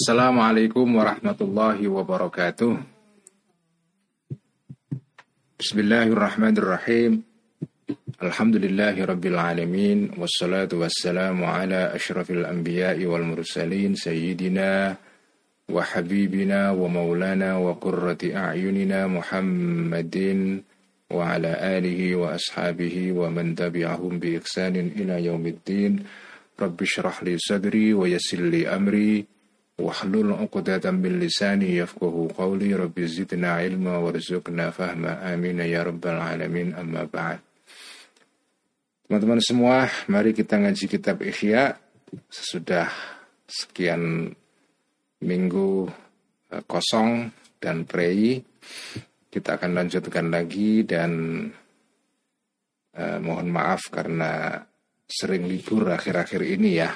Assalamualaikum warahmatullahi wabarakatuh. Bismillahirrahmanirrahim. Alhamdulillahi rabbil alamin wassalatu wassalamu ala asyrafil anbiya'i wal mursalin sayyidina wa habibina wa maulana wa qurrati a'yunina Muhammadin wa ala alihi wa ashabihi wa man tabi'ahum bi ihsanin ila yaumiddin. Rabbi syrah li sadri wa yassir li amri واحلل عقدة من لساني يفقه قولي رب زدنا علما وارزقنا فهما آمين ya rabbal alamin amma ba'd Teman-teman semua, mari kita ngaji kitab Ihya sesudah sekian minggu eh, kosong dan prei kita akan lanjutkan lagi dan eh, mohon maaf karena sering libur akhir-akhir ini ya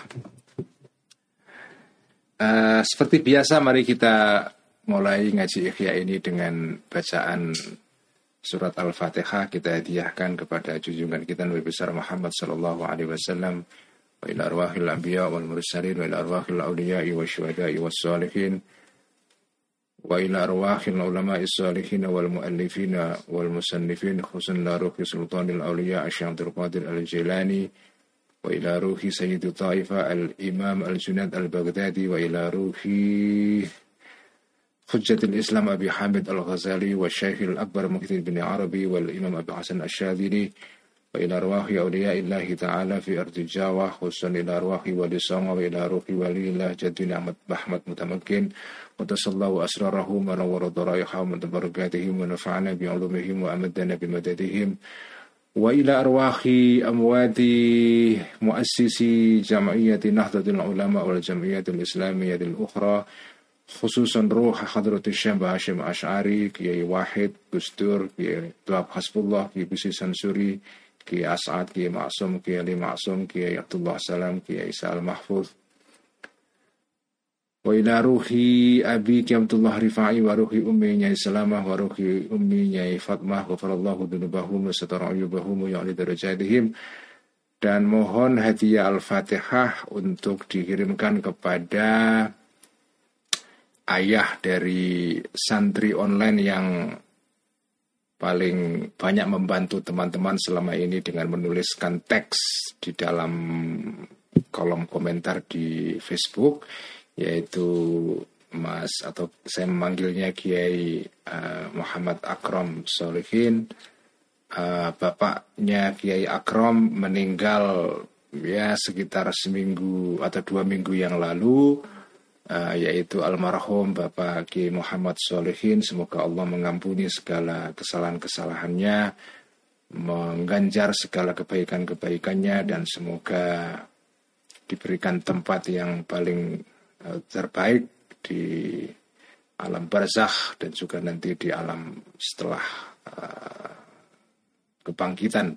Uh, seperti biasa mari kita mulai ngaji ikhya ini dengan bacaan surat Al-Fatihah. Kita hadiahkan kepada junjungan kita Nabi besar Muhammad sallallahu alaihi wasallam. Wa ila arwahil anbiya wal mursalin wa ila arwahil awliya wa syuhada'i was salihin. Wa ila arwahil ulama'i salihin wal muallifin wal musannifin khususan la ruhi sultanil awliya asy'adul qadir al-jilani وإلى روح سيد الطائفة الإمام الجناد البغدادي وإلى روح حجة الإسلام أبي حامد الغزالي والشيخ الأكبر مكتب بن عربي والإمام أبي حسن الشاذلي وإلى أرواح أولياء الله تعالى في أرض الجاوة خصوصا إلى أرواح ولي صوم وإلى روح ولي الله جدنا أحمد محمد متمكن وتصلى الله أسرارهم ونور ضرائحهم وبركاتهم ونفعنا بعلومهم وأمدنا بمددهم وإلى أرواح أموات مؤسسي جمعية نهضة العلماء والجمعية الإسلامية الأخرى خصوصا روح حضرة الشيخ هاشم أشعري كي واحد دستور كي تواب حسب الله كي بسي سنسوري كي أسعد كي معصوم كي علي معصوم كي عبد الله سلام كي عيسى المحفوظ. Wa ila ruhi abi Abdullah Rifai wa ruhi ummi nyai Salamah wa ruhi ummi nyai Fatmah wa farallahu dunubahum satara ayubahum ya darajatihim. Dan mohon hadiah Al-Fatihah untuk dikirimkan kepada ayah dari santri online yang paling banyak membantu teman-teman selama ini dengan menuliskan teks di dalam kolom komentar di Facebook yaitu Mas atau saya memanggilnya Kiai uh, Muhammad Akram Solihin. Uh, bapaknya Kiai Akram meninggal ya sekitar seminggu atau dua minggu yang lalu uh, yaitu almarhum Bapak Kiai Muhammad Solihin semoga Allah mengampuni segala kesalahan-kesalahannya mengganjar segala kebaikan-kebaikannya dan semoga diberikan tempat yang paling terbaik di alam barzakh dan juga nanti di alam setelah uh, kebangkitan.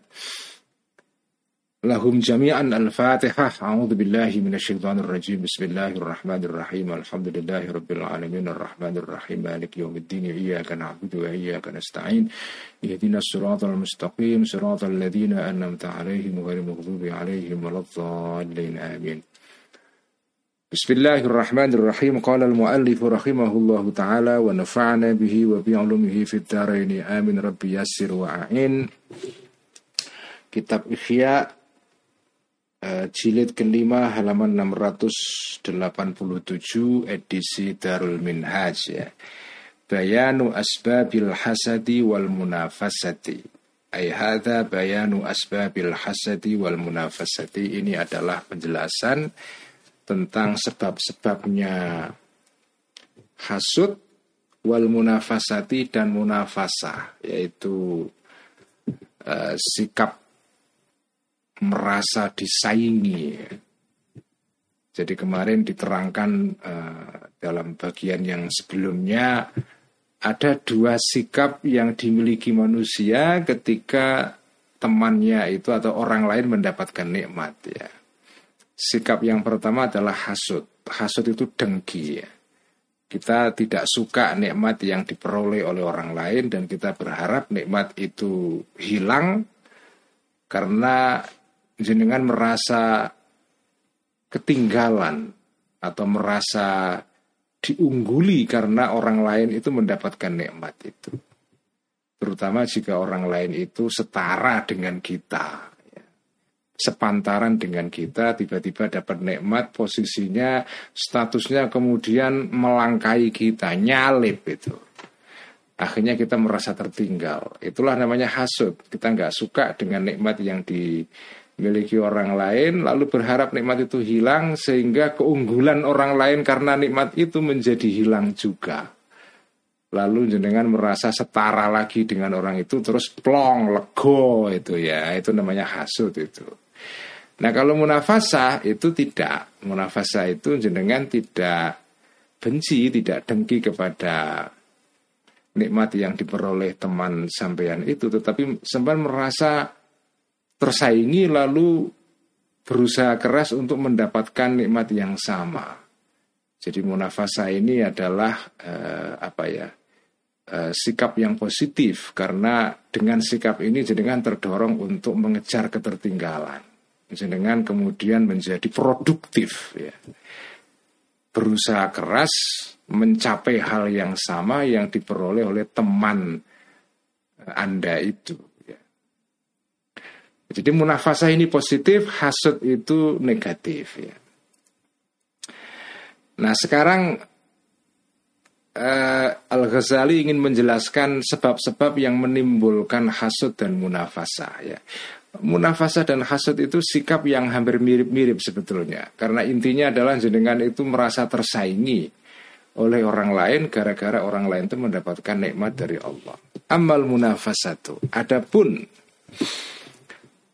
Lahum jami'an al-Fatihah. A'udzu billahi minasyaitonir rajim. Bismillahirrahmanirrahim. Alhamdulillahi rabbil alamin arrahmanir rahim maliki yaumiddin. Iyyaka na'budu wa iyyaka nasta'in. Ihdinas siratal mustaqim, siratal ladzina an'amta 'alaihim ghairil maghdubi 'alaihim waladdallin. Amin. Bismillahirrahmanirrahim. Qala al-muallif rahimahullahu taala wa nafa'ana bihi wa bi 'ulumihi fid dharain. Amin rabbi yassir wa a'in. Kitab Ihya uh, jilid kelima halaman 687 edisi Darul Minhaj ya. Bayanu asbabil hasadi wal munafasati. Ay hadza bayanu asbabil hasadi wal munafasati. Ini adalah penjelasan tentang sebab-sebabnya hasud wal munafasati dan munafasah yaitu uh, sikap merasa disaingi. Jadi kemarin diterangkan uh, dalam bagian yang sebelumnya ada dua sikap yang dimiliki manusia ketika temannya itu atau orang lain mendapatkan nikmat ya Sikap yang pertama adalah hasut. Hasut itu dengki ya. Kita tidak suka nikmat yang diperoleh oleh orang lain dan kita berharap nikmat itu hilang karena jenengan merasa ketinggalan atau merasa diungguli karena orang lain itu mendapatkan nikmat itu. Terutama jika orang lain itu setara dengan kita. Sepantaran dengan kita, tiba-tiba dapat nikmat, posisinya, statusnya kemudian melangkai kita, nyalip itu. Akhirnya kita merasa tertinggal. Itulah namanya hasud. Kita nggak suka dengan nikmat yang di miliki orang lain lalu berharap nikmat itu hilang sehingga keunggulan orang lain karena nikmat itu menjadi hilang juga. Lalu jenengan merasa setara lagi dengan orang itu terus plong lego itu ya itu namanya hasut itu. Nah kalau munafasah itu tidak munafasah itu jenengan tidak benci tidak dengki kepada nikmat yang diperoleh teman sampean itu tetapi sempat merasa tersaingi lalu berusaha keras untuk mendapatkan nikmat yang sama. Jadi munafasa ini adalah eh, apa ya eh, sikap yang positif karena dengan sikap ini jenengan terdorong untuk mengejar ketertinggalan. Jenengan kemudian menjadi produktif ya. Berusaha keras mencapai hal yang sama yang diperoleh oleh teman eh, Anda itu. Jadi munafasah ini positif, hasud itu negatif ya. Nah sekarang uh, Al Ghazali ingin menjelaskan sebab-sebab yang menimbulkan hasud dan munafasah ya. Munafasah dan hasud itu sikap yang hampir mirip-mirip sebetulnya. Karena intinya adalah jenengan itu merasa tersaingi oleh orang lain Gara-gara orang lain itu mendapatkan nikmat dari Allah. Amal munafasatu. Adapun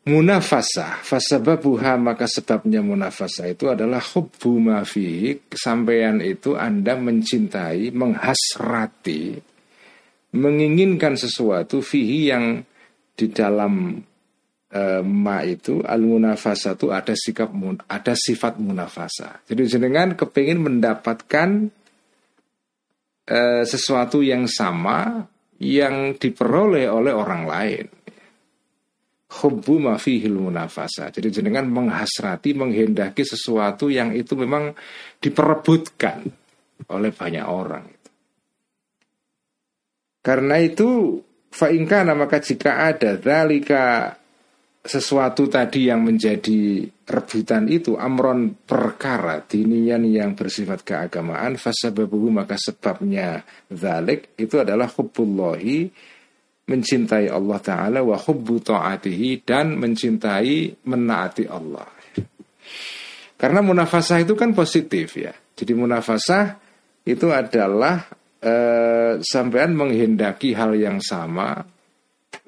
Munafasah, fasababuha maka sebabnya munafasah itu adalah hubbu mafihi, kesampaian itu Anda mencintai, menghasrati, menginginkan sesuatu fihi yang di dalam e, ma itu al munafasah itu ada sikap ada sifat munafasah. Jadi jenengan kepingin mendapatkan e, sesuatu yang sama yang diperoleh oleh orang lain hubbu ma fihil munafasa. Jadi jenengan menghasrati, menghendaki sesuatu yang itu memang diperebutkan oleh banyak orang. Karena itu fa'ingkana maka jika ada dalika sesuatu tadi yang menjadi rebutan itu amron perkara dinian yang bersifat keagamaan fasababuhu maka sebabnya zalik itu adalah hubbullahi mencintai Allah Ta'ala wa hubbu ta'atihi dan mencintai menaati Allah. Karena munafasah itu kan positif ya. Jadi munafasah itu adalah eh, sampean menghendaki hal yang sama,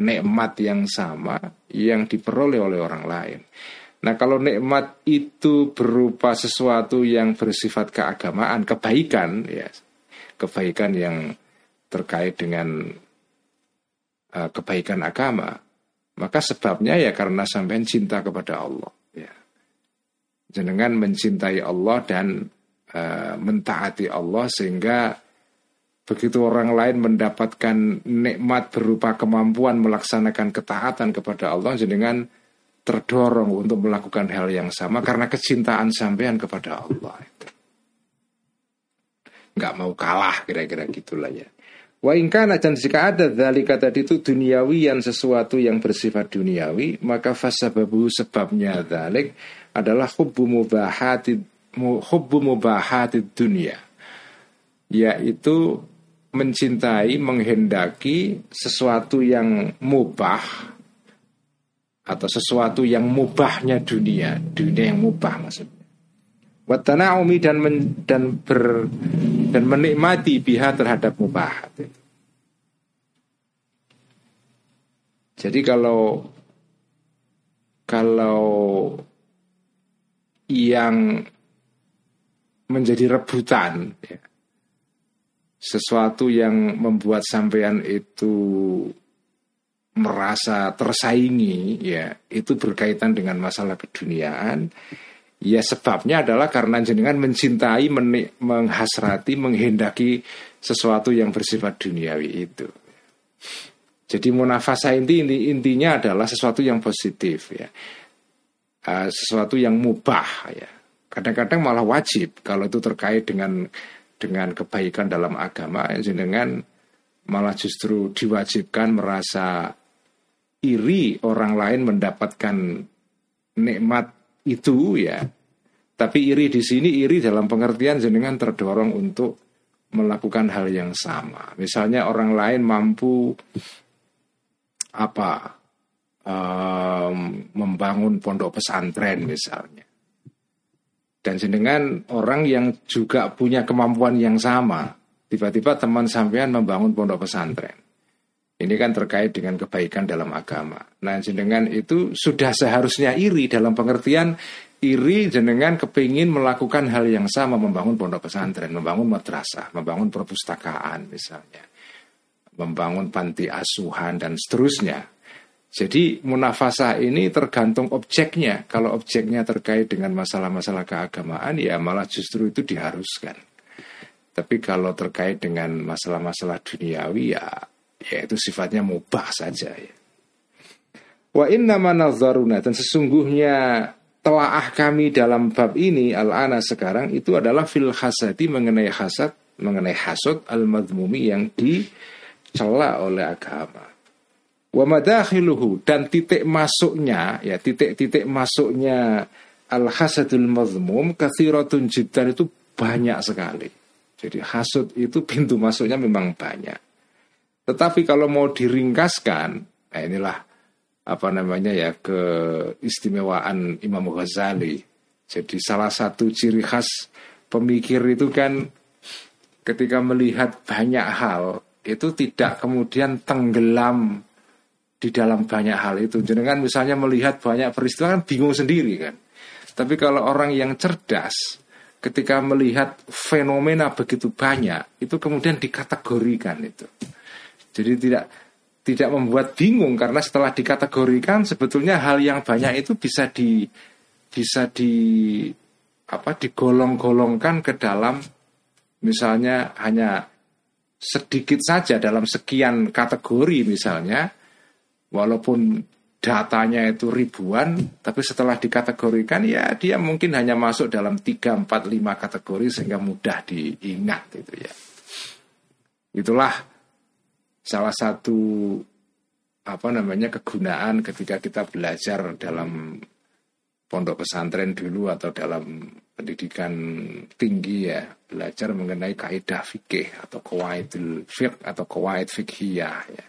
nikmat yang sama yang diperoleh oleh orang lain. Nah kalau nikmat itu berupa sesuatu yang bersifat keagamaan, kebaikan ya, kebaikan yang terkait dengan uh, kebaikan agama, maka sebabnya ya karena sampean cinta kepada Allah. Ya. Jenengan mencintai Allah dan uh, mentaati Allah sehingga begitu orang lain mendapatkan nikmat berupa kemampuan melaksanakan ketaatan kepada Allah, jenengan terdorong untuk melakukan hal yang sama karena kecintaan sampean kepada Allah. Nggak mau kalah kira-kira gitulah ya. Wa ingkana dan jika ada dalika tadi itu duniawi yang sesuatu yang bersifat duniawi, maka fasababu sebabnya dalik adalah hubbu mubahati hubbu mubahati dunia. Yaitu mencintai, menghendaki sesuatu yang mubah atau sesuatu yang mubahnya dunia, dunia yang mubah maksudnya. Watanaumi dan men, dan ber dan menikmati biha terhadap mubahat. Jadi kalau kalau yang menjadi rebutan ya, sesuatu yang membuat sampean itu merasa tersaingi ya itu berkaitan dengan masalah keduniaan Ya sebabnya adalah karena jenengan mencintai, menik, menghasrati, menghendaki sesuatu yang bersifat duniawi itu. Jadi munafasa inti, inti intinya adalah sesuatu yang positif ya. Uh, sesuatu yang mubah ya. Kadang-kadang malah wajib kalau itu terkait dengan dengan kebaikan dalam agama jenengan malah justru diwajibkan merasa iri orang lain mendapatkan nikmat itu ya. Tapi iri di sini iri dalam pengertian jenengan terdorong untuk melakukan hal yang sama. Misalnya orang lain mampu apa um, membangun pondok pesantren misalnya. Dan jenengan orang yang juga punya kemampuan yang sama, tiba-tiba teman sampean membangun pondok pesantren. Ini kan terkait dengan kebaikan dalam agama. Nah, jenengan itu sudah seharusnya iri dalam pengertian iri jenengan kepingin melakukan hal yang sama membangun pondok pesantren, membangun madrasah, membangun perpustakaan misalnya, membangun panti asuhan dan seterusnya. Jadi munafasah ini tergantung objeknya. Kalau objeknya terkait dengan masalah-masalah keagamaan, ya malah justru itu diharuskan. Tapi kalau terkait dengan masalah-masalah duniawi, ya, ya itu sifatnya mubah saja. Ya. Wa inna manazaruna dan sesungguhnya telaah kami dalam bab ini al-ana sekarang itu adalah fil hasadi mengenai hasad, mengenai hasud al-madmumi yang dicela oleh agama. Dan titik masuknya ya titik-titik masuknya al hasadul mazmum kathiratun jiddan itu banyak sekali. Jadi hasud itu pintu masuknya memang banyak. Tetapi kalau mau diringkaskan, nah inilah apa namanya ya keistimewaan Imam Ghazali. Jadi salah satu ciri khas pemikir itu kan ketika melihat banyak hal itu tidak kemudian tenggelam di dalam banyak hal itu. Jenengan misalnya melihat banyak peristiwa kan bingung sendiri kan. Tapi kalau orang yang cerdas ketika melihat fenomena begitu banyak itu kemudian dikategorikan itu. Jadi tidak tidak membuat bingung karena setelah dikategorikan sebetulnya hal yang banyak itu bisa di bisa di apa digolong-golongkan ke dalam misalnya hanya sedikit saja dalam sekian kategori misalnya walaupun datanya itu ribuan, tapi setelah dikategorikan ya dia mungkin hanya masuk dalam 3, 4, 5 kategori sehingga mudah diingat itu ya. Itulah salah satu apa namanya kegunaan ketika kita belajar dalam pondok pesantren dulu atau dalam pendidikan tinggi ya belajar mengenai kaidah fikih atau kawaidul fiqh atau kawaid fikhiyah ya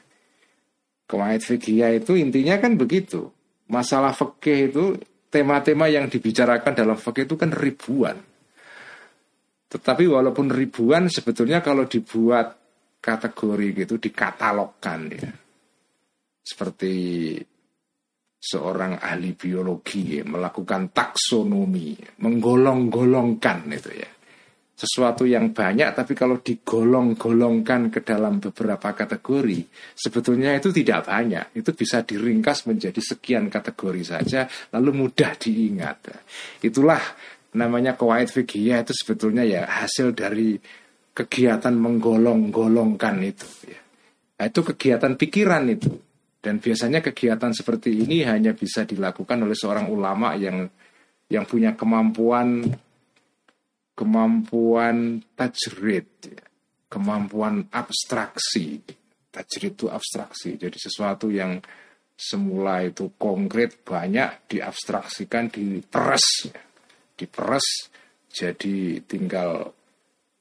Kawaid fikih itu intinya kan begitu. Masalah fikih itu tema-tema yang dibicarakan dalam fikih itu kan ribuan. Tetapi walaupun ribuan sebetulnya kalau dibuat kategori gitu dikatalogkan ya. Seperti seorang ahli biologi ya, melakukan taksonomi, menggolong-golongkan itu ya sesuatu yang banyak tapi kalau digolong-golongkan ke dalam beberapa kategori sebetulnya itu tidak banyak. Itu bisa diringkas menjadi sekian kategori saja lalu mudah diingat. Itulah namanya kawaid fikih itu sebetulnya ya hasil dari kegiatan menggolong-golongkan itu ya. Nah, itu kegiatan pikiran itu. Dan biasanya kegiatan seperti ini hanya bisa dilakukan oleh seorang ulama yang yang punya kemampuan kemampuan tajrid, kemampuan abstraksi. Tajrid itu abstraksi, jadi sesuatu yang semula itu konkret banyak diabstraksikan, diperes, diperes jadi tinggal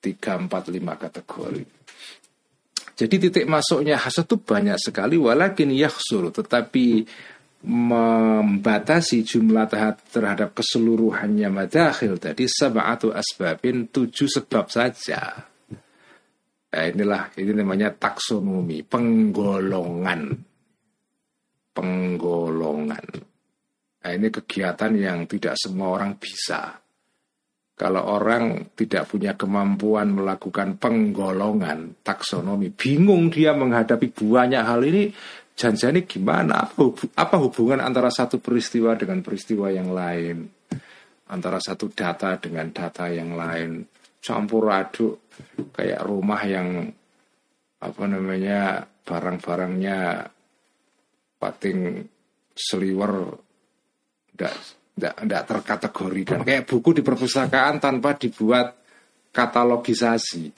3, 4, 5 kategori. Jadi titik masuknya hasad itu banyak sekali walakin yakhsul tetapi membatasi jumlah terhadap keseluruhannya madakhil tadi sab'atu asbabin tujuh sebab saja. Nah, inilah ini namanya taksonomi, penggolongan. Penggolongan. Nah, ini kegiatan yang tidak semua orang bisa. Kalau orang tidak punya kemampuan melakukan penggolongan taksonomi, bingung dia menghadapi banyak hal ini, janjinya gimana? Apa hubungan antara satu peristiwa dengan peristiwa yang lain? Antara satu data dengan data yang lain? Campur aduk kayak rumah yang apa namanya barang-barangnya pating seliwer tidak terkategorikan kayak buku di perpustakaan tanpa dibuat katalogisasi.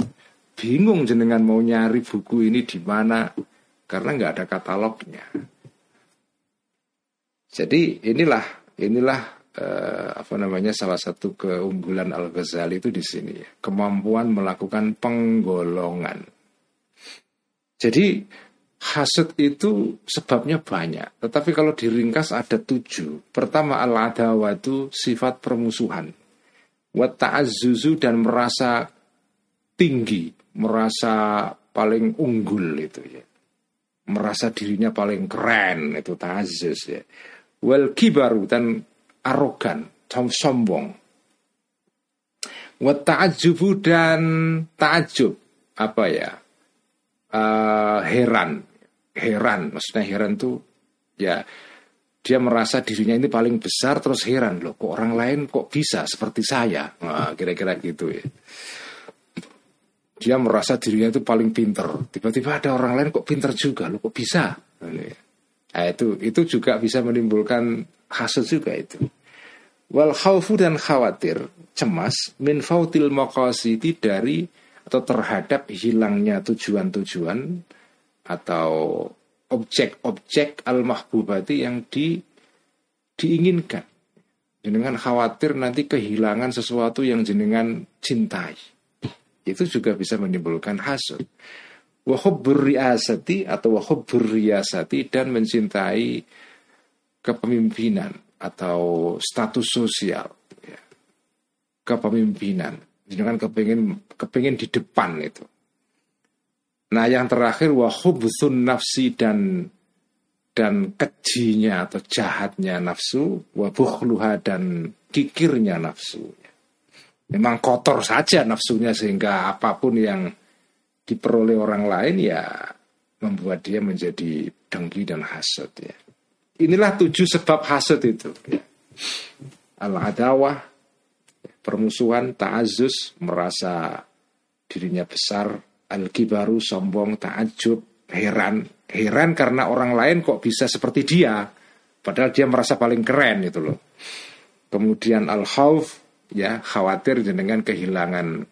Bingung jenengan mau nyari buku ini di mana karena nggak ada katalognya. Jadi inilah inilah eh, apa namanya salah satu keunggulan Al Ghazali itu di sini ya. kemampuan melakukan penggolongan. Jadi hasud itu sebabnya banyak, tetapi kalau diringkas ada tujuh. Pertama al adawatu sifat permusuhan, wa ta'azzuzu dan merasa tinggi, merasa paling unggul itu ya. Merasa dirinya paling keren itu ta'azzuz ya wal kibaru dan arogan, sombong. Wa ta'ajubu dan ta'ajub apa ya? Uh, heran, heran, maksudnya heran tuh ya dia merasa dirinya ini paling besar terus heran loh kok orang lain kok bisa seperti saya nah, kira-kira gitu ya dia merasa dirinya itu paling pinter tiba-tiba ada orang lain kok pinter juga lo kok bisa nah, itu itu juga bisa menimbulkan hasud juga itu. Wal khawfu dan khawatir, cemas min fautil maqasidi dari atau terhadap hilangnya tujuan-tujuan atau objek-objek al mahbubati yang di diinginkan. Jenengan khawatir nanti kehilangan sesuatu yang jenengan cintai. Itu juga bisa menimbulkan hasud. Wahubbur riasati atau wahubbur riasati dan mencintai kepemimpinan atau status sosial ya. kepemimpinan. Dengan kepingin kepingin di depan itu. Nah yang terakhir wahubthun nafsi dan dan kejinya atau jahatnya nafsu wabukhluha dan kikirnya nafsu memang kotor saja nafsunya sehingga apa pun yang diperoleh orang lain ya membuat dia menjadi dengki dan hasad ya. Inilah tujuh sebab hasad itu. Ya. Al-adawah, permusuhan, ta'azus, merasa dirinya besar, al-kibaru, sombong, ta'ajub, heran. Heran karena orang lain kok bisa seperti dia. Padahal dia merasa paling keren itu loh. Kemudian al-khawf, ya khawatir dengan kehilangan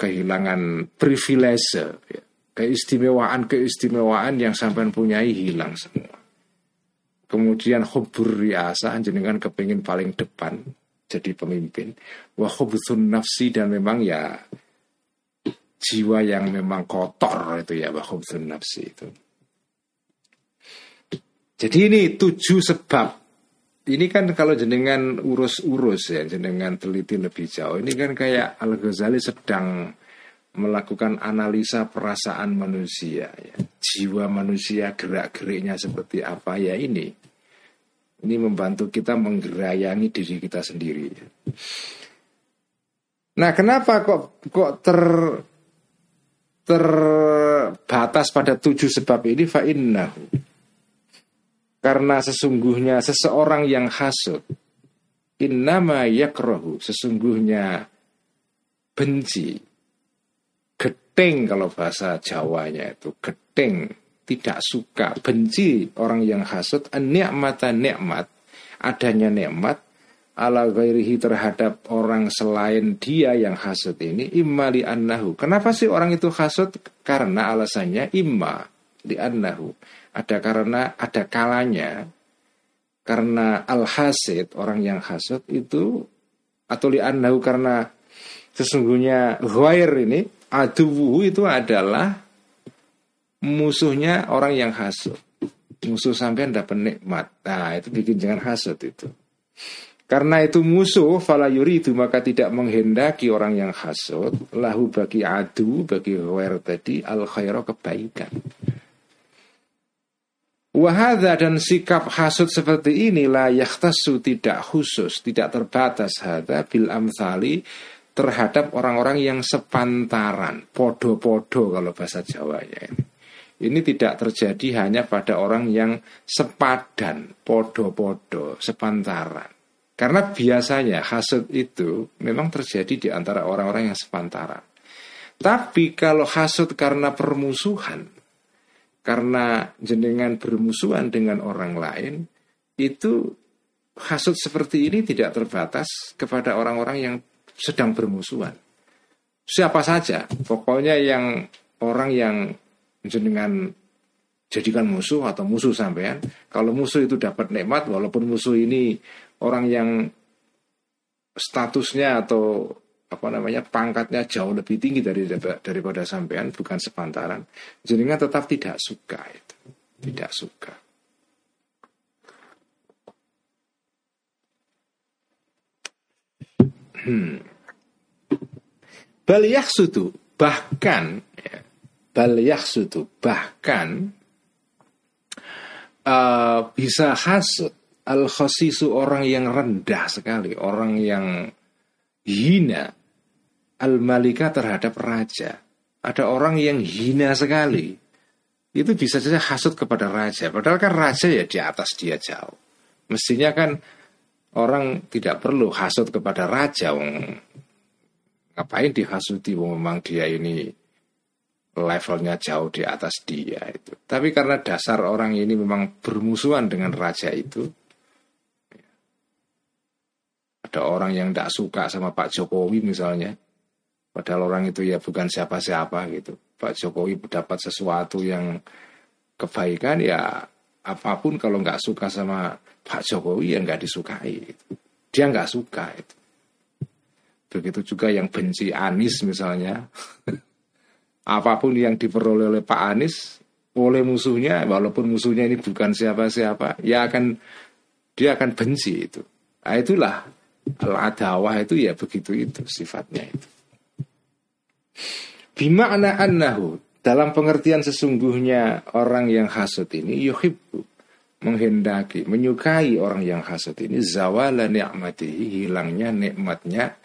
kehilangan privilege, ya. keistimewaan-keistimewaan yang sampai punyai hilang semua. Kemudian hubur riasa jenengan kepingin paling depan jadi pemimpin. Wah hubutun nafsi dan memang ya jiwa yang memang kotor itu ya wah hubutun nafsi itu. Jadi ini tujuh sebab ini kan kalau jenengan urus-urus ya, jenengan teliti lebih jauh. Ini kan kayak Al Ghazali sedang melakukan analisa perasaan manusia, ya. jiwa manusia gerak-geriknya seperti apa ya ini. Ini membantu kita menggerayangi diri kita sendiri. Nah, kenapa kok kok ter terbatas pada tujuh sebab ini fa'innahu karena sesungguhnya seseorang yang hasud innama yakrohu sesungguhnya benci geteng kalau bahasa Jawanya itu geteng tidak suka benci orang yang hasud nikmata nikmat adanya nikmat ala ghairihi terhadap orang selain dia yang hasud ini imma li annahu. Kenapa sih orang itu hasud? Karena alasannya imma li annahu ada karena ada kalanya karena al hasid orang yang hasud itu atau li'annahu karena sesungguhnya ghair ini aduwu itu adalah musuhnya orang yang hasud musuh sampai dapat nikmat nah itu bikin jangan hasud itu. Karena itu musuh fala itu maka tidak menghendaki orang yang hasud lahu bagi adu bagi ghair tadi al khairu kebaikan Wahada dan sikap hasud seperti inilah yakhtasu tidak khusus, tidak terbatas hada bil amthali terhadap orang-orang yang sepantaran, podo-podo kalau bahasa Jawa ya ini. Ini tidak terjadi hanya pada orang yang sepadan, podo-podo, sepantaran. Karena biasanya hasud itu memang terjadi di antara orang-orang yang sepantaran. Tapi kalau hasud karena permusuhan, karena jenengan bermusuhan dengan orang lain itu hasut seperti ini tidak terbatas kepada orang-orang yang sedang bermusuhan siapa saja, pokoknya yang orang yang dengan jadikan musuh atau musuh sampean. Kalau musuh itu dapat nikmat, walaupun musuh ini orang yang statusnya atau apa namanya pangkatnya jauh lebih tinggi dari daripada sampean, bukan sepantaran, jenengan tetap tidak suka itu, tidak suka. Hmm. Bal yakhsutu bahkan ya, bal yakhsutu bahkan uh, bisa hasut al khosisu orang yang rendah sekali, orang yang hina al malika terhadap raja. Ada orang yang hina sekali. Itu bisa saja hasut kepada raja. Padahal kan raja ya di atas dia jauh. Mestinya kan orang tidak perlu hasut kepada raja. Ngapain dihasuti? Memang dia ini levelnya jauh di atas dia itu. Tapi karena dasar orang ini memang bermusuhan dengan raja itu, ada orang yang tidak suka sama Pak Jokowi misalnya, padahal orang itu ya bukan siapa-siapa gitu. Pak Jokowi dapat sesuatu yang kebaikan ya apa pun kalau nggak suka sama Pak Jokowi ya nggak disukai. Gitu. Dia nggak suka itu. Begitu juga yang benci Anies misalnya. apa pun yang diperoleh oleh Pak Anies oleh musuhnya walaupun musuhnya ini bukan siapa-siapa ya akan dia akan benci itu nah, itulah al adawah itu ya begitu itu sifatnya itu bima'na annahu dalam pengertian sesungguhnya orang yang hasut ini yuhibbu menghendaki menyukai orang yang hasut ini zawala ni'matihi hilangnya nikmatnya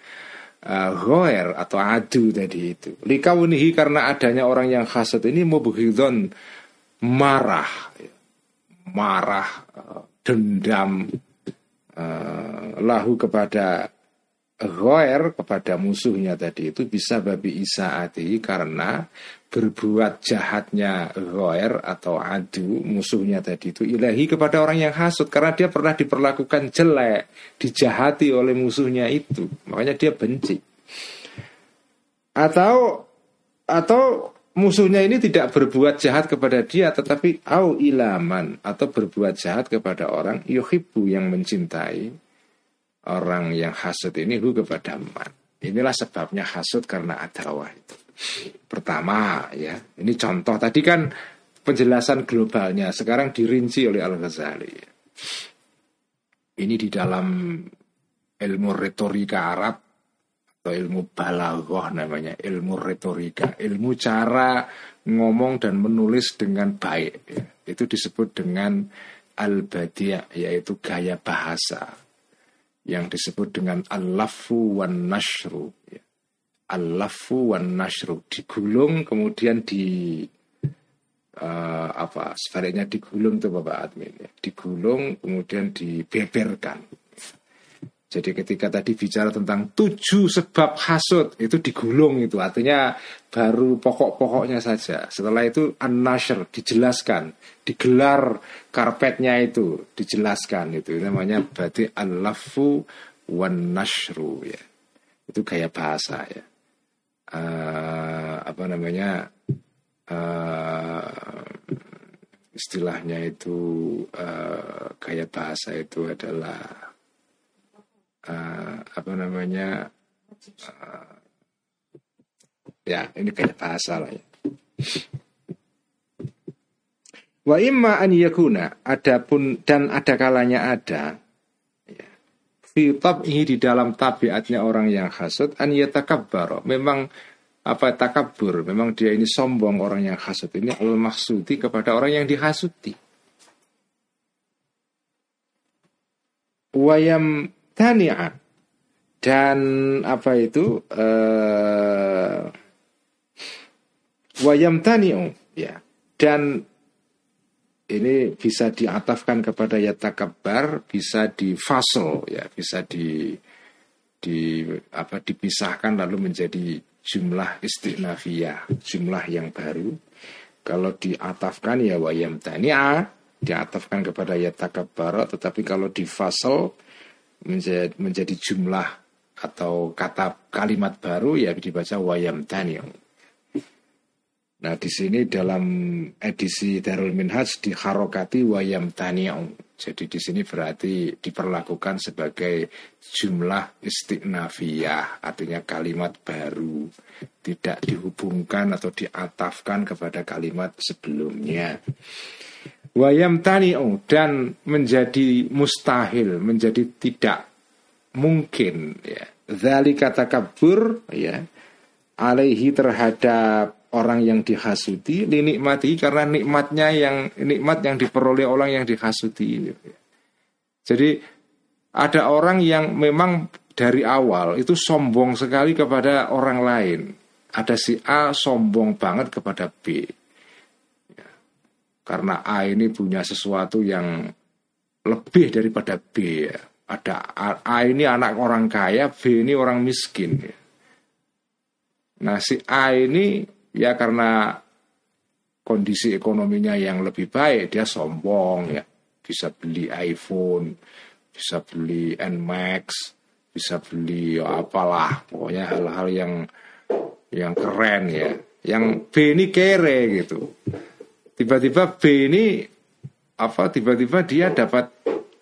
uh, goer atau adu tadi itu. Likaunihi karena adanya orang yang hasad ini mubghidon marah, marah, uh, dendam uh, lahu kepada goer kepada musuhnya tadi itu bisa babi isaati karena berbuat jahatnya goer atau adu musuhnya tadi itu ilahi kepada orang yang hasut karena dia pernah diperlakukan jelek dijahati oleh musuhnya itu. Makanya dia benci. Atau atau musuhnya ini tidak berbuat jahat kepada dia tetapi au ilaman atau berbuat jahat kepada orang yuhibbu yang mencintai orang yang hasut ini hu kepada man. Inilah sebabnya hasut karena adawah itu. Pertama ya, ini contoh tadi kan penjelasan globalnya sekarang dirinci oleh Al-Ghazali. Ini di dalam ilmu retorika Arab atau ilmu balaghah namanya, ilmu retorika, ilmu cara ngomong dan menulis dengan baik. Ya. Itu disebut dengan al-badi' yaitu gaya bahasa yang disebut dengan al-lafu wan nashru ya. al-lafu wan nashru digulung kemudian di uh, apa sebaliknya digulung tuh Bapak admin ya. digulung kemudian dibeberkan jadi ketika tadi bicara tentang tujuh sebab hasut itu digulung itu artinya baru pokok-pokoknya saja. Setelah itu an dijelaskan, digelar karpetnya itu dijelaskan itu namanya berarti al-lafu wan nashru ya. Itu gaya bahasa ya. Uh, apa namanya? Uh, istilahnya itu uh, gaya bahasa itu adalah uh, apa namanya uh, ya ini kayak bahasa lah ya. Wa imma an yakuna adapun dan ada kalanya ada ya, fi di dalam tabiatnya orang yang hasud an yatakabbar. Memang apa takabur, memang dia ini sombong orang yang hasud ini al maksudi kepada orang yang dihasuti. Wayam tani'a dan apa itu? Uh, wayam tani'u ya. Dan ini bisa diatafkan kepada ya takabbar bisa difasel ya. Bisa di di apa dipisahkan lalu menjadi jumlah istinafiyah jumlah yang baru. Kalau diatafkan ya wayam tani'a diatafkan kepada ya takabbar tetapi kalau difasel menjadi, menjadi jumlah atau kata kalimat baru ya dibaca wayam tani'u. Nah di sini dalam edisi Darul Minhaj di harokati wayam tani'u. Jadi di sini berarti diperlakukan sebagai jumlah istiqnafiyah, artinya kalimat baru, tidak dihubungkan atau diatafkan kepada kalimat sebelumnya. Wayam tani'u dan menjadi mustahil, menjadi tidak mungkin ya. kata kabur ya alaihi terhadap orang yang dihasuti dinikmati karena nikmatnya yang nikmat yang diperoleh orang yang dihasuti Jadi ada orang yang memang dari awal itu sombong sekali kepada orang lain. Ada si A sombong banget kepada B. Karena A ini punya sesuatu yang lebih daripada B. Ya. Ada A ini anak orang kaya, B ini orang miskin. Ya. Nah si A ini ya karena kondisi ekonominya yang lebih baik dia sombong ya bisa beli iPhone bisa beli Nmax bisa beli ya apalah pokoknya hal-hal yang yang keren ya yang B ini kere gitu tiba-tiba B ini apa tiba-tiba dia dapat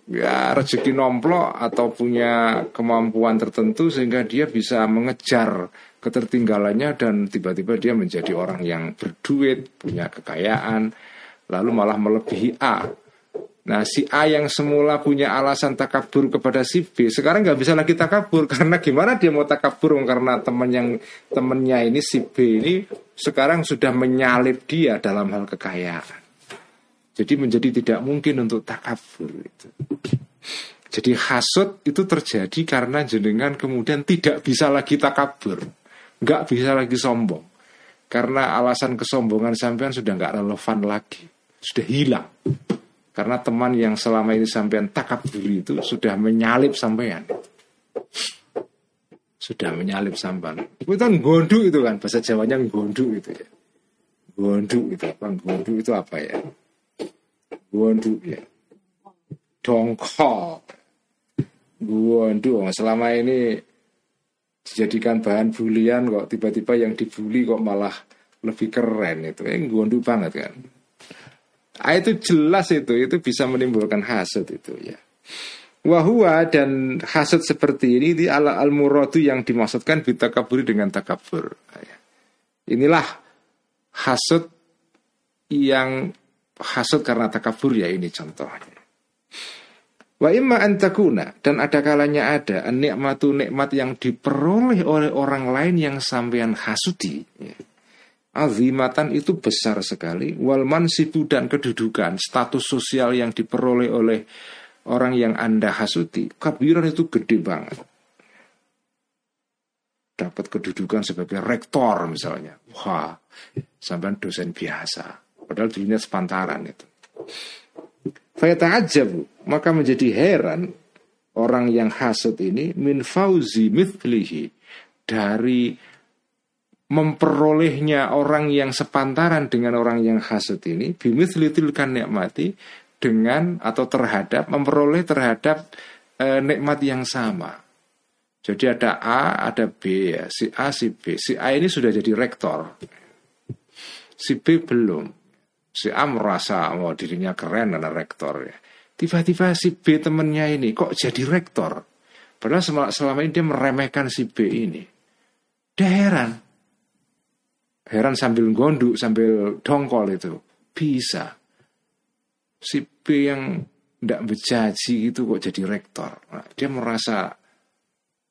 ya rezeki nomplok atau punya kemampuan tertentu sehingga dia bisa mengejar ketertinggalannya dan tiba-tiba dia menjadi orang yang berduit, punya kekayaan, lalu malah melebihi A. Nah si A yang semula punya alasan takabur kepada si B sekarang nggak bisa lagi takabur. Karena gimana dia mau takabur? Karena teman yang temennya ini si B ini sekarang sudah menyalip dia dalam hal kekayaan. Jadi menjadi tidak mungkin untuk takabur itu. Jadi hasut itu terjadi karena jenengan kemudian tidak bisa lagi takabur. Nggak bisa lagi sombong. Karena alasan kesombongan sampean sudah nggak relevan lagi. Sudah hilang karena teman yang selama ini sampean takabur itu sudah menyalip sampean. Sudah menyalip sampean. Itu kan gondu itu kan bahasa Jawanya gondu itu ya. Gondu itu apa gondu itu apa ya? Gondu ya. Dongkol gondu selama ini dijadikan bahan bulian kok tiba-tiba yang dibully kok malah lebih keren itu. Eh gondu banget kan ah, itu jelas itu itu bisa menimbulkan hasut itu ya wahua dan hasut seperti ini di ala al muradu yang dimaksudkan kaburi dengan takabur ya. inilah hasut yang hasut karena takabur ya ini contohnya Wa imma antakuna dan ada kalanya ada nikmatu nikmat yang diperoleh oleh orang lain yang sampean hasuti. Ya. Azimatan itu besar sekali. Wal mansibu dan kedudukan, status sosial yang diperoleh oleh orang yang anda hasuti. Kabiran itu gede banget. Dapat kedudukan sebagai rektor misalnya. Wah, sampean dosen biasa. Padahal dulunya sepantaran itu. Fayata'ajabu Maka menjadi heran Orang yang hasud ini Min fauzi mithlihi Dari memperolehnya orang yang sepantaran dengan orang yang hasud ini bimithli tilkan nikmati dengan atau terhadap memperoleh terhadap e, nikmat yang sama. Jadi ada A, ada B ya, si A, si B. Si A ini sudah jadi rektor. Si B belum si A merasa oh, dirinya keren dan rektor ya. Tiba-tiba si B temennya ini kok jadi rektor. Padahal selama ini dia meremehkan si B ini. Dia heran. Heran sambil gonduk, sambil dongkol itu. Bisa. Si B yang tidak bejaji itu kok jadi rektor. Nah, dia merasa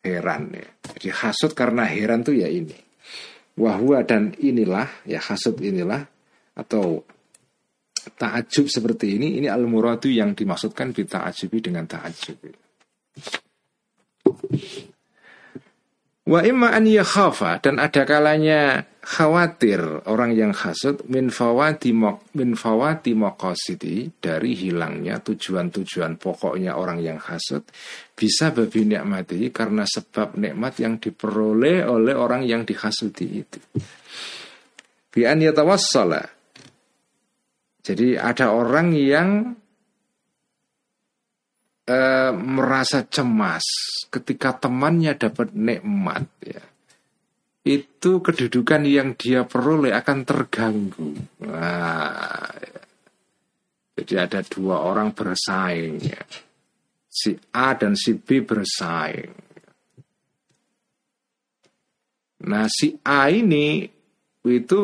heran ya. Jadi hasut karena heran tuh ya ini. Wahwa dan inilah, ya hasut inilah, atau ta'ajub seperti ini ini al muradu yang dimaksudkan bi ta'ajubi dengan ta'ajub. Wa imma an yakhafa dan ada kalanya khawatir orang yang hasud min fawati min fawati maqasidi dari hilangnya tujuan-tujuan pokoknya orang yang hasud bisa babi nikmati karena sebab nikmat yang diperoleh oleh orang yang dihasudi itu. Bi an jadi ada orang yang uh, merasa cemas ketika temannya dapat nikmat ya itu kedudukan yang dia peroleh akan terganggu. Nah. Jadi ada dua orang bersaing ya. Si A dan si B bersaing. Nah si A ini itu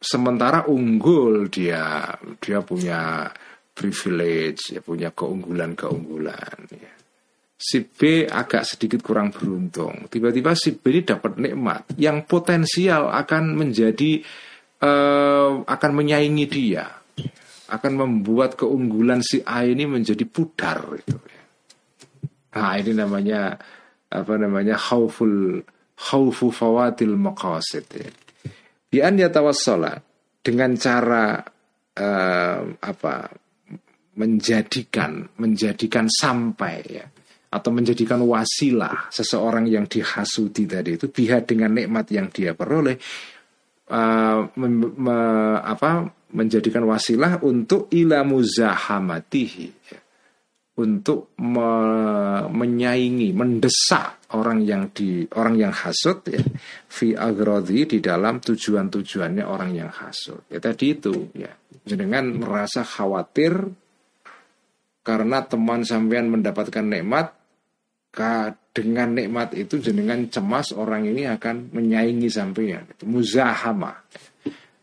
sementara unggul dia, dia punya privilege, ya, punya keunggulan-keunggulan. Ya. Si B agak sedikit kurang beruntung. Tiba-tiba si B ini dapat nikmat yang potensial akan menjadi uh, akan menyaingi dia akan membuat keunggulan si A ini menjadi pudar itu. Nah ini namanya apa namanya khawful khawfu fawatil maqasid ya. Bi an yatawassala dengan cara uh, apa menjadikan menjadikan sampai ya atau menjadikan wasilah seseorang yang dihasuti tadi itu biha dengan nikmat yang dia peroleh uh, me, me, apa menjadikan wasilah untuk ila muzahamatihi untuk me, menyaingi mendesak orang yang di orang yang hasut ya fi agrodi di dalam tujuan-tujuannya orang yang hasut ya tadi itu ya. Dengan merasa khawatir karena teman sampean mendapatkan nikmat dengan nikmat itu jenengan cemas orang ini akan menyaingi sampean muzahama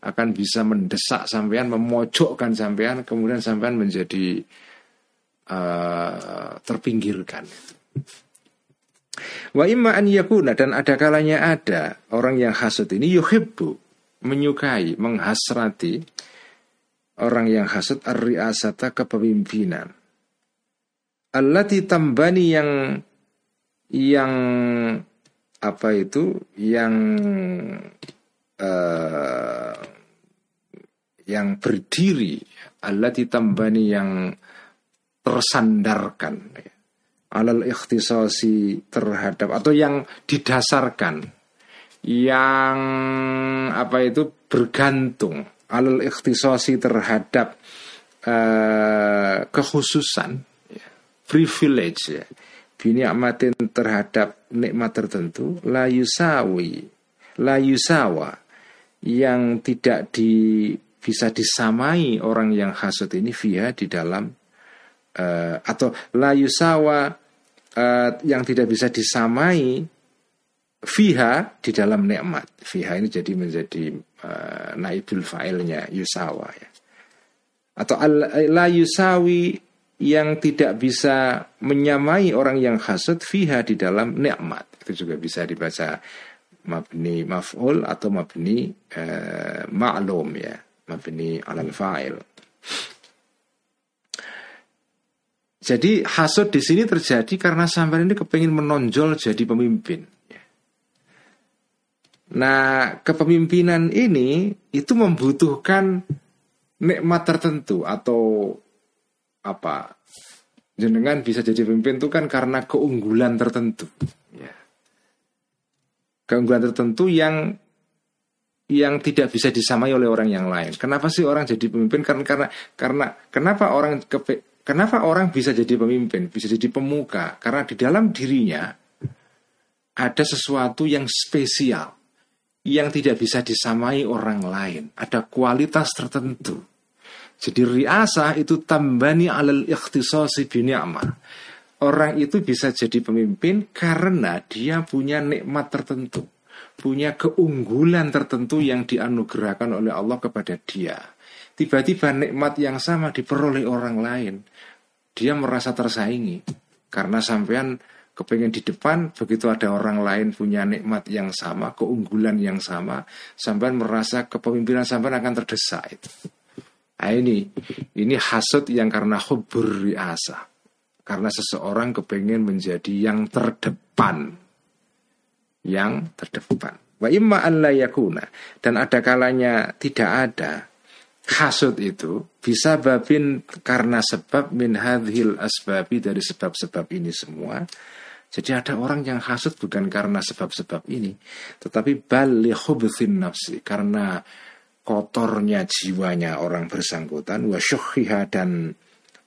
akan bisa mendesak sampean, memojokkan sampean, kemudian sampean menjadi uh, terpinggirkan. Wa imma an yakuna dan ada kalanya ada orang yang hasud ini yuhibbu menyukai, menghasrati orang yang hasud ar-riasata kepemimpinan. Allati tambani yang yang apa itu yang uh, yang berdiri Allah ditambani yang tersandarkan ya. alal ikhtisasi terhadap atau yang didasarkan yang apa itu bergantung alal ikhtisasi terhadap uh, kekhususan ya, privilege ya bini amatin terhadap nikmat tertentu la yusawi la yusawa yang tidak di, bisa disamai orang yang hasut ini via di dalam uh, atau la yusawa uh, yang tidak bisa disamai fiha di dalam nikmat. Fiha ini jadi menjadi uh, naibul fa'ilnya yusawa ya. Atau la yusawi yang tidak bisa menyamai orang yang hasut fiha di dalam nikmat. Itu juga bisa dibaca mabni maf'ul atau mabni uh, ma'lum ya mabni alal fa'il jadi hasud di sini terjadi karena sampai ini kepingin menonjol jadi pemimpin nah kepemimpinan ini itu membutuhkan nikmat tertentu atau apa jenengan bisa jadi pemimpin itu kan karena keunggulan tertentu keunggulan tertentu yang yang tidak bisa disamai oleh orang yang lain. Kenapa sih orang jadi pemimpin? Karena karena karena kenapa orang kepe, kenapa orang bisa jadi pemimpin, bisa jadi pemuka? Karena di dalam dirinya ada sesuatu yang spesial yang tidak bisa disamai orang lain. Ada kualitas tertentu. Jadi riasa itu tambani alal ikhtisasi bini'amah Orang itu bisa jadi pemimpin karena dia punya nikmat tertentu, punya keunggulan tertentu yang dianugerahkan oleh Allah kepada dia. Tiba-tiba nikmat yang sama diperoleh orang lain, dia merasa tersaingi karena sampean kepengen di depan begitu ada orang lain punya nikmat yang sama, keunggulan yang sama, sampean merasa kepemimpinan sampean akan terdesak itu. Nah ini, ini hasut yang karena hubur riasa karena seseorang kepengen menjadi yang terdepan. Yang terdepan. Wa imma an yakuna. Dan ada kalanya tidak ada. Hasud itu bisa babin karena sebab min hadhil asbabi dari sebab-sebab ini semua. Jadi ada orang yang hasud bukan karena sebab-sebab ini, tetapi bali nafsi karena kotornya jiwanya orang bersangkutan wa dan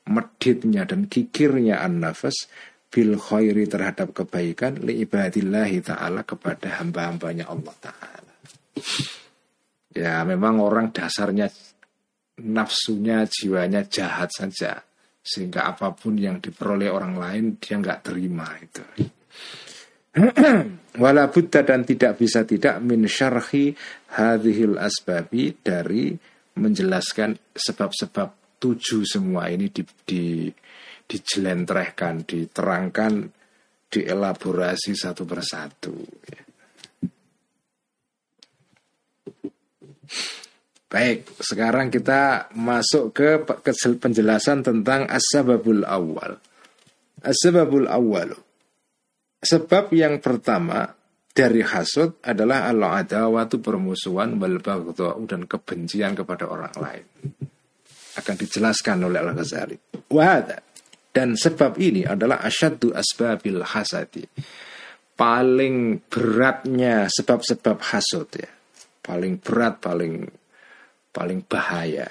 meditnya dan kikirnya an-nafas bil khairi terhadap kebaikan li ibadillahi ta'ala kepada hamba-hambanya Allah ta'ala. Ya memang orang dasarnya nafsunya, jiwanya jahat saja. Sehingga apa pun yang diperoleh orang lain dia nggak terima itu. Wala buddha dan tidak bisa tidak min syarhi hadhil asbabi dari menjelaskan sebab-sebab tujuh semua ini di, di dijelentrehkan, diterangkan, dielaborasi satu persatu. Baik, sekarang kita masuk ke penjelasan tentang asbabul awal. Asbabul awal. Sebab yang pertama dari hasud adalah al-adawatu permusuhan wal dan kebencian kepada orang lain. Akan dijelaskan oleh Al-Ghazali. Wahada. Dan sebab ini adalah asyaddu asbabil hasadi. Paling beratnya sebab-sebab hasud ya. Paling berat, paling paling bahaya.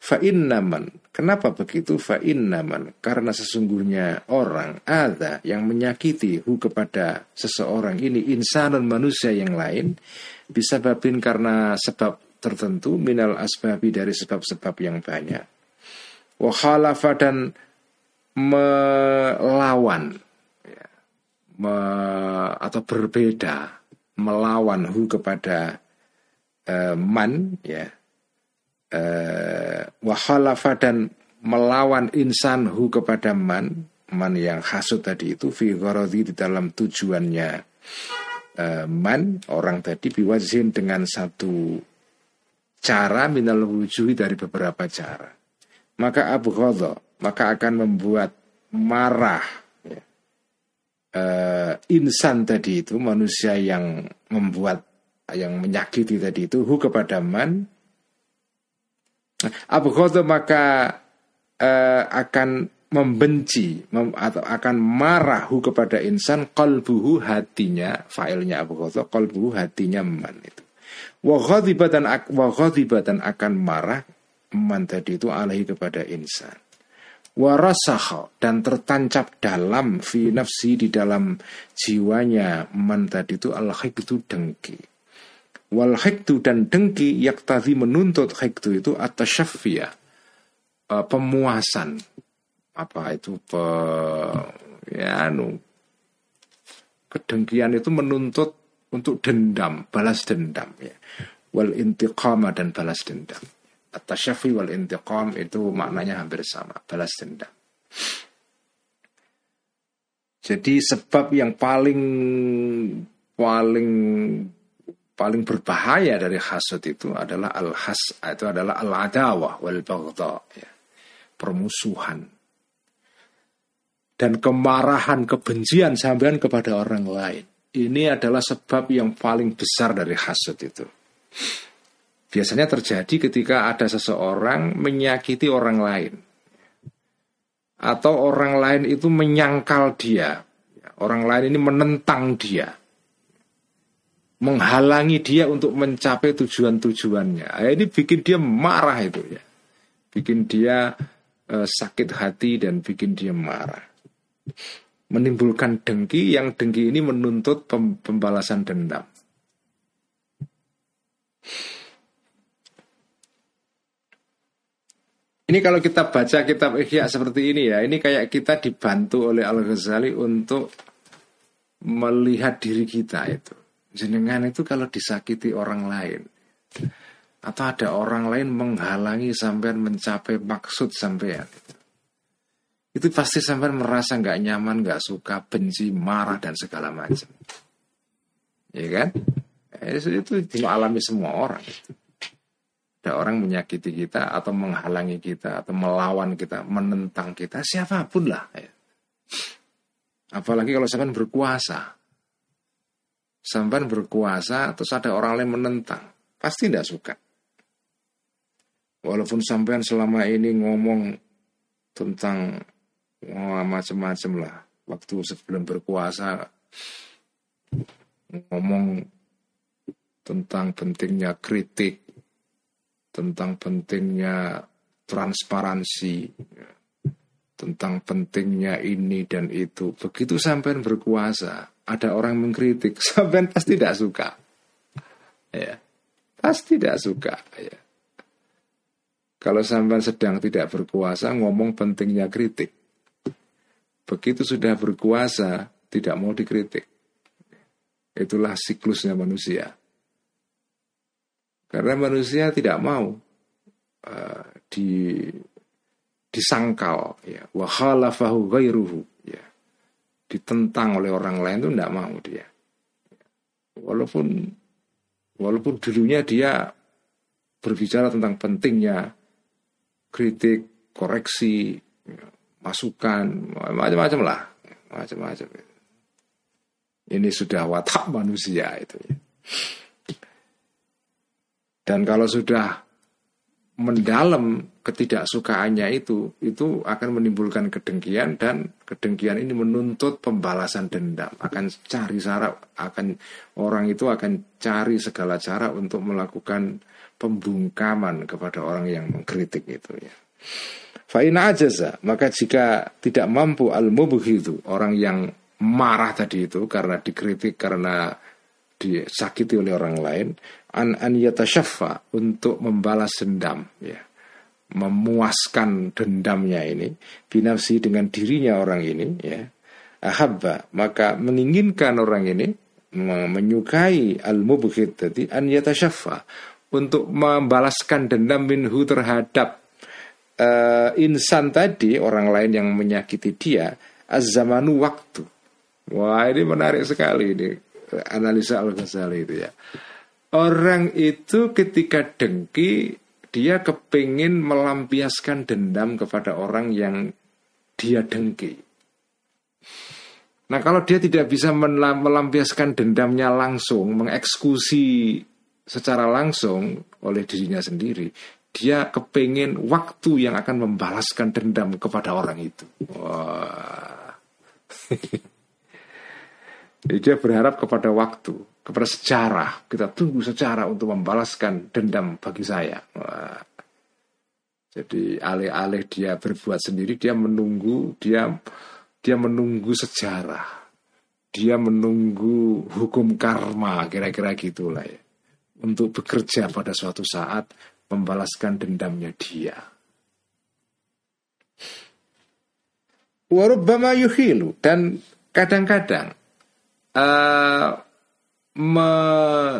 Fa'innaman. Kenapa begitu? Fa'innaman. Karena sesungguhnya orang ada yang menyakiti hu kepada seseorang ini insanun manusia yang lain bisa babin karena sebab tertentu minal asbabi dari sebab-sebab yang banyak wakhalafa dan melawan ya, me, atau berbeda melawan hu kepada uh, man ya uh, wakhalafa dan melawan insan hu kepada man man yang hasut tadi itu fi di dalam tujuannya uh, man orang tadi biwazin dengan satu cara minal wujuhi dari beberapa cara maka Abu maka akan membuat marah ya. uh, insan tadi itu manusia yang membuat yang menyakiti tadi itu hu kepada man Abu Khodo maka uh, akan membenci mem, atau akan marah hu kepada insan qalbuhu hatinya failnya Abu Khodo qalbuhu hatinya man itu. Wa dan wa dan akan marah man tadi itu alaihi kepada insan. Warasakha dan tertancap dalam fi nafsi di dalam jiwanya man tadi itu al itu dengki wal hiktu dan dengki yaktazi menuntut hiktu itu atas uh, pemuasan. Apa itu? Pe, ya anu. Kedengkian itu menuntut untuk dendam balas dendam ya. Wal intiqama dan balas dendam. At-tasyafi wal intiqam itu maknanya hampir sama, balas dendam. Jadi sebab yang paling paling paling berbahaya dari hasud itu adalah al-has itu adalah al-adawah wal baghdha ya. Permusuhan. Dan kemarahan, kebencian sampean kepada orang lain. Ini adalah sebab yang paling besar dari hasud itu. Biasanya terjadi ketika ada seseorang menyakiti orang lain. Atau orang lain itu menyangkal dia. Orang lain ini menentang dia menghalangi dia untuk mencapai tujuan-tujuannya. Nah, ini bikin dia marah itu ya. Bikin dia eh, sakit hati dan bikin dia marah. Menimbulkan dengki yang dengki ini menuntut pembalasan dendam. Ini kalau kita baca kitab Ihya seperti ini ya, ini kayak kita dibantu oleh Al-Ghazali untuk melihat diri kita itu. Jenengan itu kalau disakiti orang lain atau ada orang lain menghalangi sampean mencapai maksud sampean itu. Pasti sampean merasa nggak nyaman, nggak suka, benci, marah dan segala macam. Ya kan? Itu, itu dialami semua orang. Ada orang menyakiti kita atau menghalangi kita atau melawan kita, menentang kita, siapa pun lah. Ya. Apalagi kalau sampai berkuasa. Sampai berkuasa terus ada orang lain menentang, pasti tidak suka. Walaupun sampean selama ini ngomong tentang oh, macam-macam lah, waktu sebelum berkuasa ngomong tentang pentingnya kritik, tentang pentingnya transparansi tentang pentingnya ini dan itu. Begitu sampean berkuasa, ada orang mengkritik, sampean pasti tidak suka. Ya, pasti tidak suka. Ya. Kalau sampean sedang tidak berkuasa, ngomong pentingnya kritik. Begitu sudah berkuasa, tidak mau dikritik. Itulah siklusnya manusia. Karena manusia tidak mau uh, di disangkal ya wa khalafahu ghairuhu ditentang oleh orang lain itu tidak mau dia. Walaupun walaupun dulunya dia berbicara tentang pentingnya kritik koreksi masukan macam-macam lah. Macam-macam. Ini sudah watak manusia itu. Dan kalau sudah mendalam ketidaksukaannya itu itu akan menimbulkan kedengkian dan kedengkian ini menuntut pembalasan dendam. Akan cari cara akan orang itu akan cari segala cara untuk melakukan pembungkaman kepada orang yang mengkritik itu ya. Fa'ina ajaza maka jika tidak mampu al itu orang yang marah tadi itu karena dikritik karena disakiti oleh orang lain an an untuk membalas dendam ya memuaskan dendamnya ini binafsi dengan dirinya orang ini ya ahabba maka menginginkan orang ini menyukai al mubghid tadi an yatashaffa untuk membalaskan dendam minhu terhadap uh, insan tadi orang lain yang menyakiti dia az-zamanu waktu. Wah ini menarik sekali ini analisa al-Ghazali itu ya. Orang itu ketika dengki dia kepingin melampiaskan dendam kepada orang yang dia dengki. Nah kalau dia tidak bisa melampiaskan dendamnya langsung, mengeksekusi secara langsung oleh dirinya sendiri, dia kepingin waktu yang akan membalaskan dendam kepada orang itu. Wah. Jadi dia berharap kepada waktu, kepada sejarah. Kita tunggu sejarah untuk membalaskan dendam bagi saya. Jadi alih-alih dia berbuat sendiri, dia menunggu, dia dia menunggu sejarah. Dia menunggu hukum karma, kira-kira gitulah ya. Untuk bekerja pada suatu saat membalaskan dendamnya dia. Warubbama yuhilu dan kadang-kadang uh, me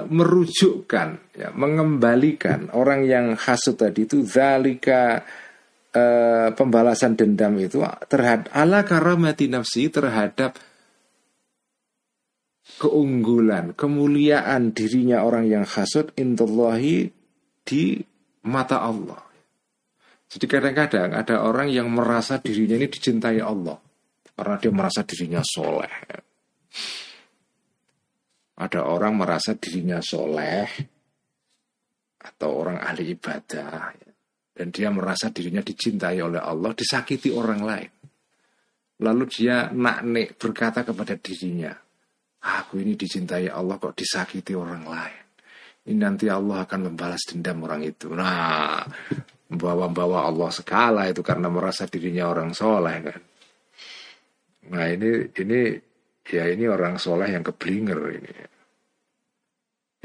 merujukkan, ya, mengembalikan orang yang hasut tadi itu zalika uh, pembalasan dendam itu terhadap ala karamati nafsi terhadap keunggulan, kemuliaan dirinya orang yang hasut indallahi di mata Allah. Jadi kadang-kadang ada orang yang merasa dirinya ini dicintai Allah karena dia merasa dirinya soleh. Ada orang merasa dirinya soleh atau orang ahli ibadah dan dia merasa dirinya dicintai oleh Allah, disakiti orang lain. Lalu dia naknek berkata kepada dirinya, aku ini dicintai Allah kok disakiti orang lain. Ini nanti Allah akan membalas dendam orang itu. Nah, membawa-bawa Allah sekala itu karena merasa dirinya orang soleh kan. Nah ini ini ya ini orang soleh yang keblinger ini.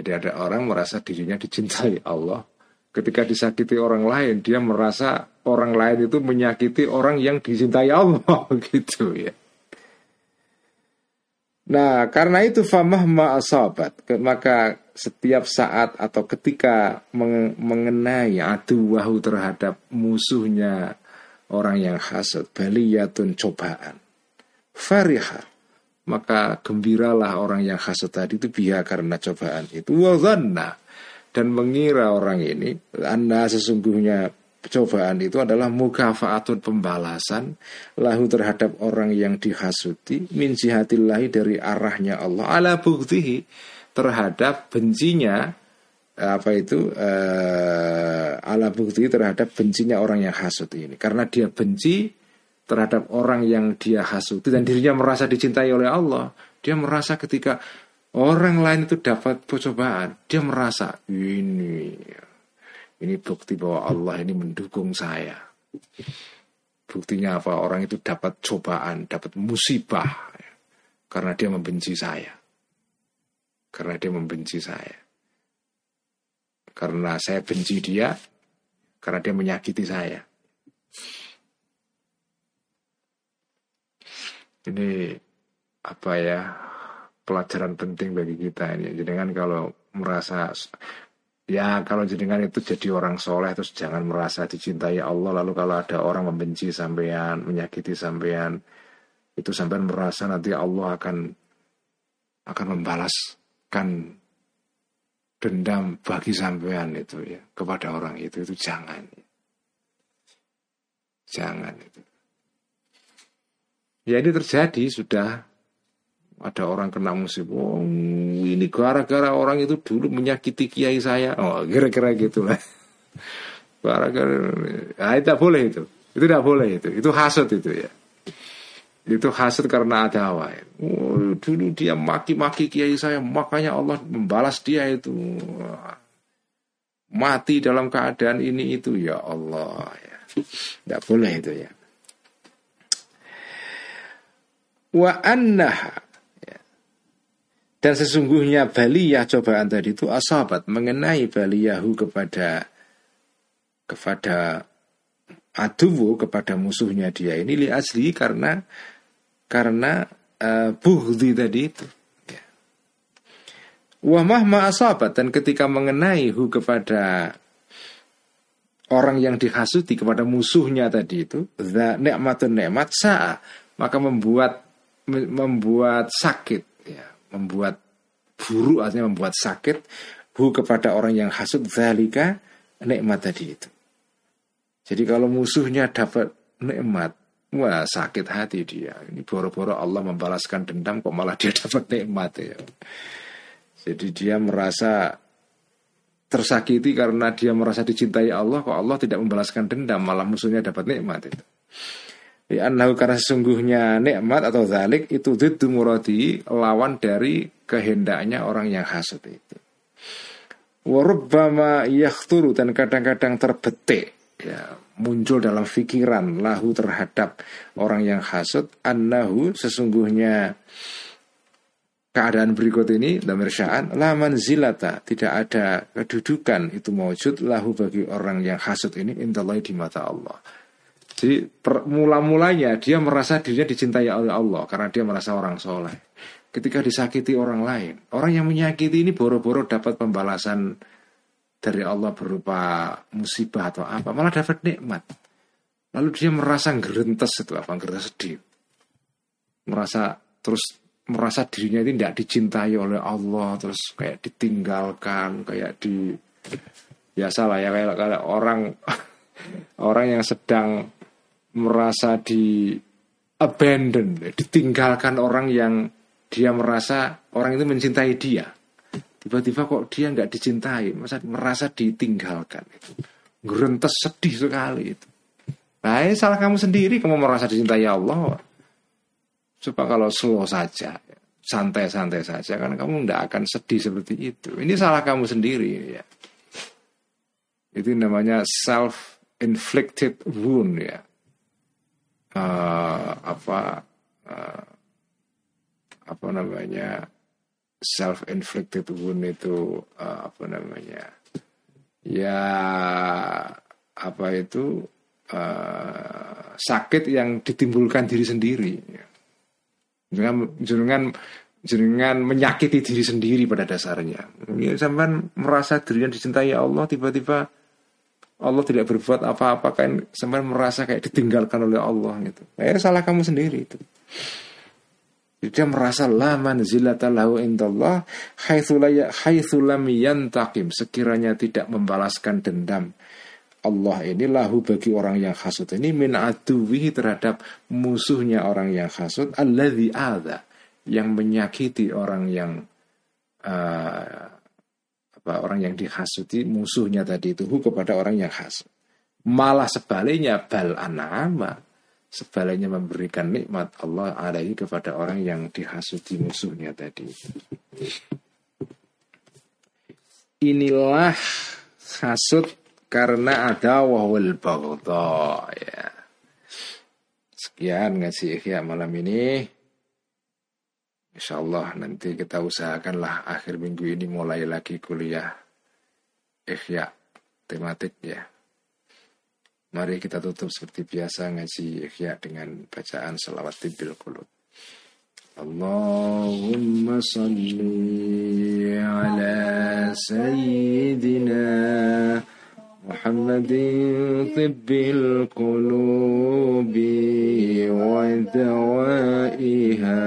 Jadi ada orang merasa dirinya dicintai Allah. Ketika disakiti orang lain, dia merasa orang lain itu menyakiti orang yang dicintai Allah gitu ya. Nah, karena itu famah ma'asabat, maka setiap saat atau ketika mengenai aduwahu terhadap musuhnya orang yang hasad, baliyatun cobaan. Fariha maka gembiralah orang yang hasad tadi itu biha karena cobaan itu. Wazanna dan mengira orang ini anda sesungguhnya cobaan itu adalah mukafaatun pembalasan lahu terhadap orang yang dihasuti min jihatillahi dari arahnya Allah ala buktihi terhadap bencinya apa itu uh, ala bukti terhadap bencinya orang yang hasut ini. Karena dia benci terhadap orang yang dia hasuti dan dirinya merasa dicintai oleh Allah. Dia merasa ketika orang lain itu dapat percobaan, dia merasa ini Ini bukti bahwa Allah ini mendukung saya. Buktinya apa? Orang itu dapat cobaan, dapat musibah karena dia membenci saya. Karena dia membenci saya. Karena saya benci dia, karena dia menyakiti saya. Ini apa ya pelajaran penting bagi kita ini. Jadi kan kalau merasa ya kalau jenengan itu jadi orang soleh terus jangan merasa dicintai Allah lalu kalau ada orang membenci sampean menyakiti sampean itu sampean merasa nanti Allah akan akan membalaskan dendam bagi sampean itu ya kepada orang itu. Itu jangan jangan itu ya ini terjadi sudah. Ada orang kena musibah oh, ini gara-gara orang itu dulu menyakiti kiai saya. Oh kira-kira gitulah. Gara-gara nah, tidak boleh itu. Itu tidak boleh itu. Itu hasut itu ya. Itu hasut karena ada hawa. Oh, dulu dia maki-maki kiai saya makanya Allah membalas dia itu. Mati dalam keadaan ini itu ya Allah ya. Tidak boleh itu ya wa annaha dan sesungguhnya baliyah cobaan tadi itu asabat mengenai baliyahu kepada kepada aduwu kepada musuhnya dia ini li asli karena karena uh, tadi itu. Ya. Wa mahma asabat dan ketika mengenai hu kepada orang yang dihasuti kepada musuhnya tadi itu, nikmatun nikmat sa'a maka membuat membuat sakit membuat buruk artinya membuat sakit hu kepada orang yang hasud zalika nikmat tadi itu. Jadi kalau musuhnya dapat nikmat, wah sakit hati dia. Ini boro-boro Allah membalaskan dendam kok malah dia dapat nikmat ya. Jadi dia merasa tersakiti karena dia merasa dicintai Allah kok Allah tidak membalaskan dendam malah musuhnya dapat nikmat itu. Annahu karena sesungguhnya nikmat atau zalik itu diddu muradi lawan dari kehendaknya orang yang hasud itu. Warubbama yakhturu dan kadang-kadang terbetik ya, muncul dalam fikiran lahu terhadap orang yang hasud annahu sesungguhnya keadaan berikut ini damir sya'an la manzilata tidak ada kedudukan itu mewujud lahu bagi orang yang hasud ini indallahi di mata Allah jadi mula-mulanya dia merasa dirinya dicintai oleh Allah karena dia merasa orang soleh. Ketika disakiti orang lain, orang yang menyakiti ini boro-boro dapat pembalasan dari Allah berupa musibah atau apa, malah dapat nikmat. Lalu dia merasa gerentes itu apa, gerentes sedih. Merasa terus merasa dirinya ini tidak dicintai oleh Allah, terus kayak ditinggalkan, kayak di biasa lah ya kayak, kayak orang orang yang sedang merasa di abandon, ditinggalkan orang yang dia merasa orang itu mencintai dia. Tiba-tiba kok dia nggak dicintai, masa merasa ditinggalkan. Gerentes sedih sekali itu. Nah ini salah kamu sendiri, kamu merasa dicintai Allah. Coba kalau slow saja, santai-santai saja, kan kamu tidak akan sedih seperti itu. Ini salah kamu sendiri ya. Itu namanya self inflicted wound ya uh, apa uh, apa namanya self inflicted wound itu uh, apa namanya ya apa itu uh, sakit yang ditimbulkan diri sendiri. Dengan dengan dengan menyakiti diri sendiri pada dasarnya. Ya, sampai merasa dirinya dicintai Allah tiba-tiba Allah tidak berbuat apa-apa kan sampai merasa kayak ditinggalkan oleh Allah gitu. Eh salah kamu sendiri itu. Dia merasa laman zilata lahu indallah haitsu lam yantakim sekiranya tidak membalaskan dendam Allah ini lahu bagi orang yang hasud ini min aduwihi terhadap musuhnya orang yang hasud alladzi ada yang menyakiti orang yang uh, apa orang yang dihasuti musuhnya tadi itu kepada orang yang hasut. Malah sebaliknya bal anama sebaliknya memberikan nikmat Allah alaihi kepada orang yang dihasuti musuhnya tadi. Inilah hasut karena ada wahwal baghdha ya. Sekian ngaji ikhya malam ini. Insya Allah nanti kita usahakanlah akhir minggu ini mulai lagi kuliah ikhya tematik ya. Mari kita tutup seperti biasa ngaji ikhya dengan bacaan salawat tibil kulub. اللهم صل على سيدنا محمد طب القلوب ودوائها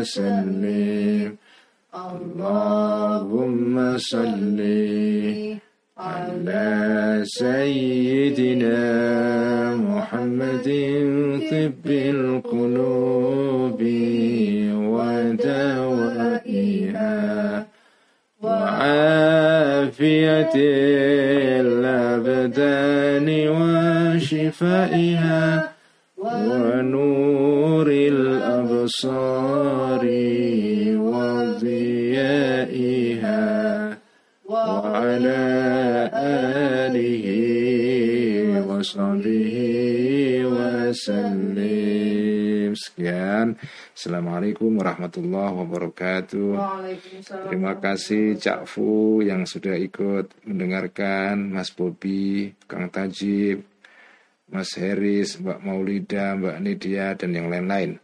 وسلم اللهم صل على سيدنا محمد طب القلوب ودوائها وعافية الأبدان وشفائها ونور الأبصار. وصحبه وسلم sekian Assalamualaikum warahmatullahi wabarakatuh. Terima kasih Cak Fu yang sudah ikut mendengarkan, Mas Bobi, Kang Tajib, Mas Heris, Mbak Maulida, Mbak Nidia, dan yang lain-lain.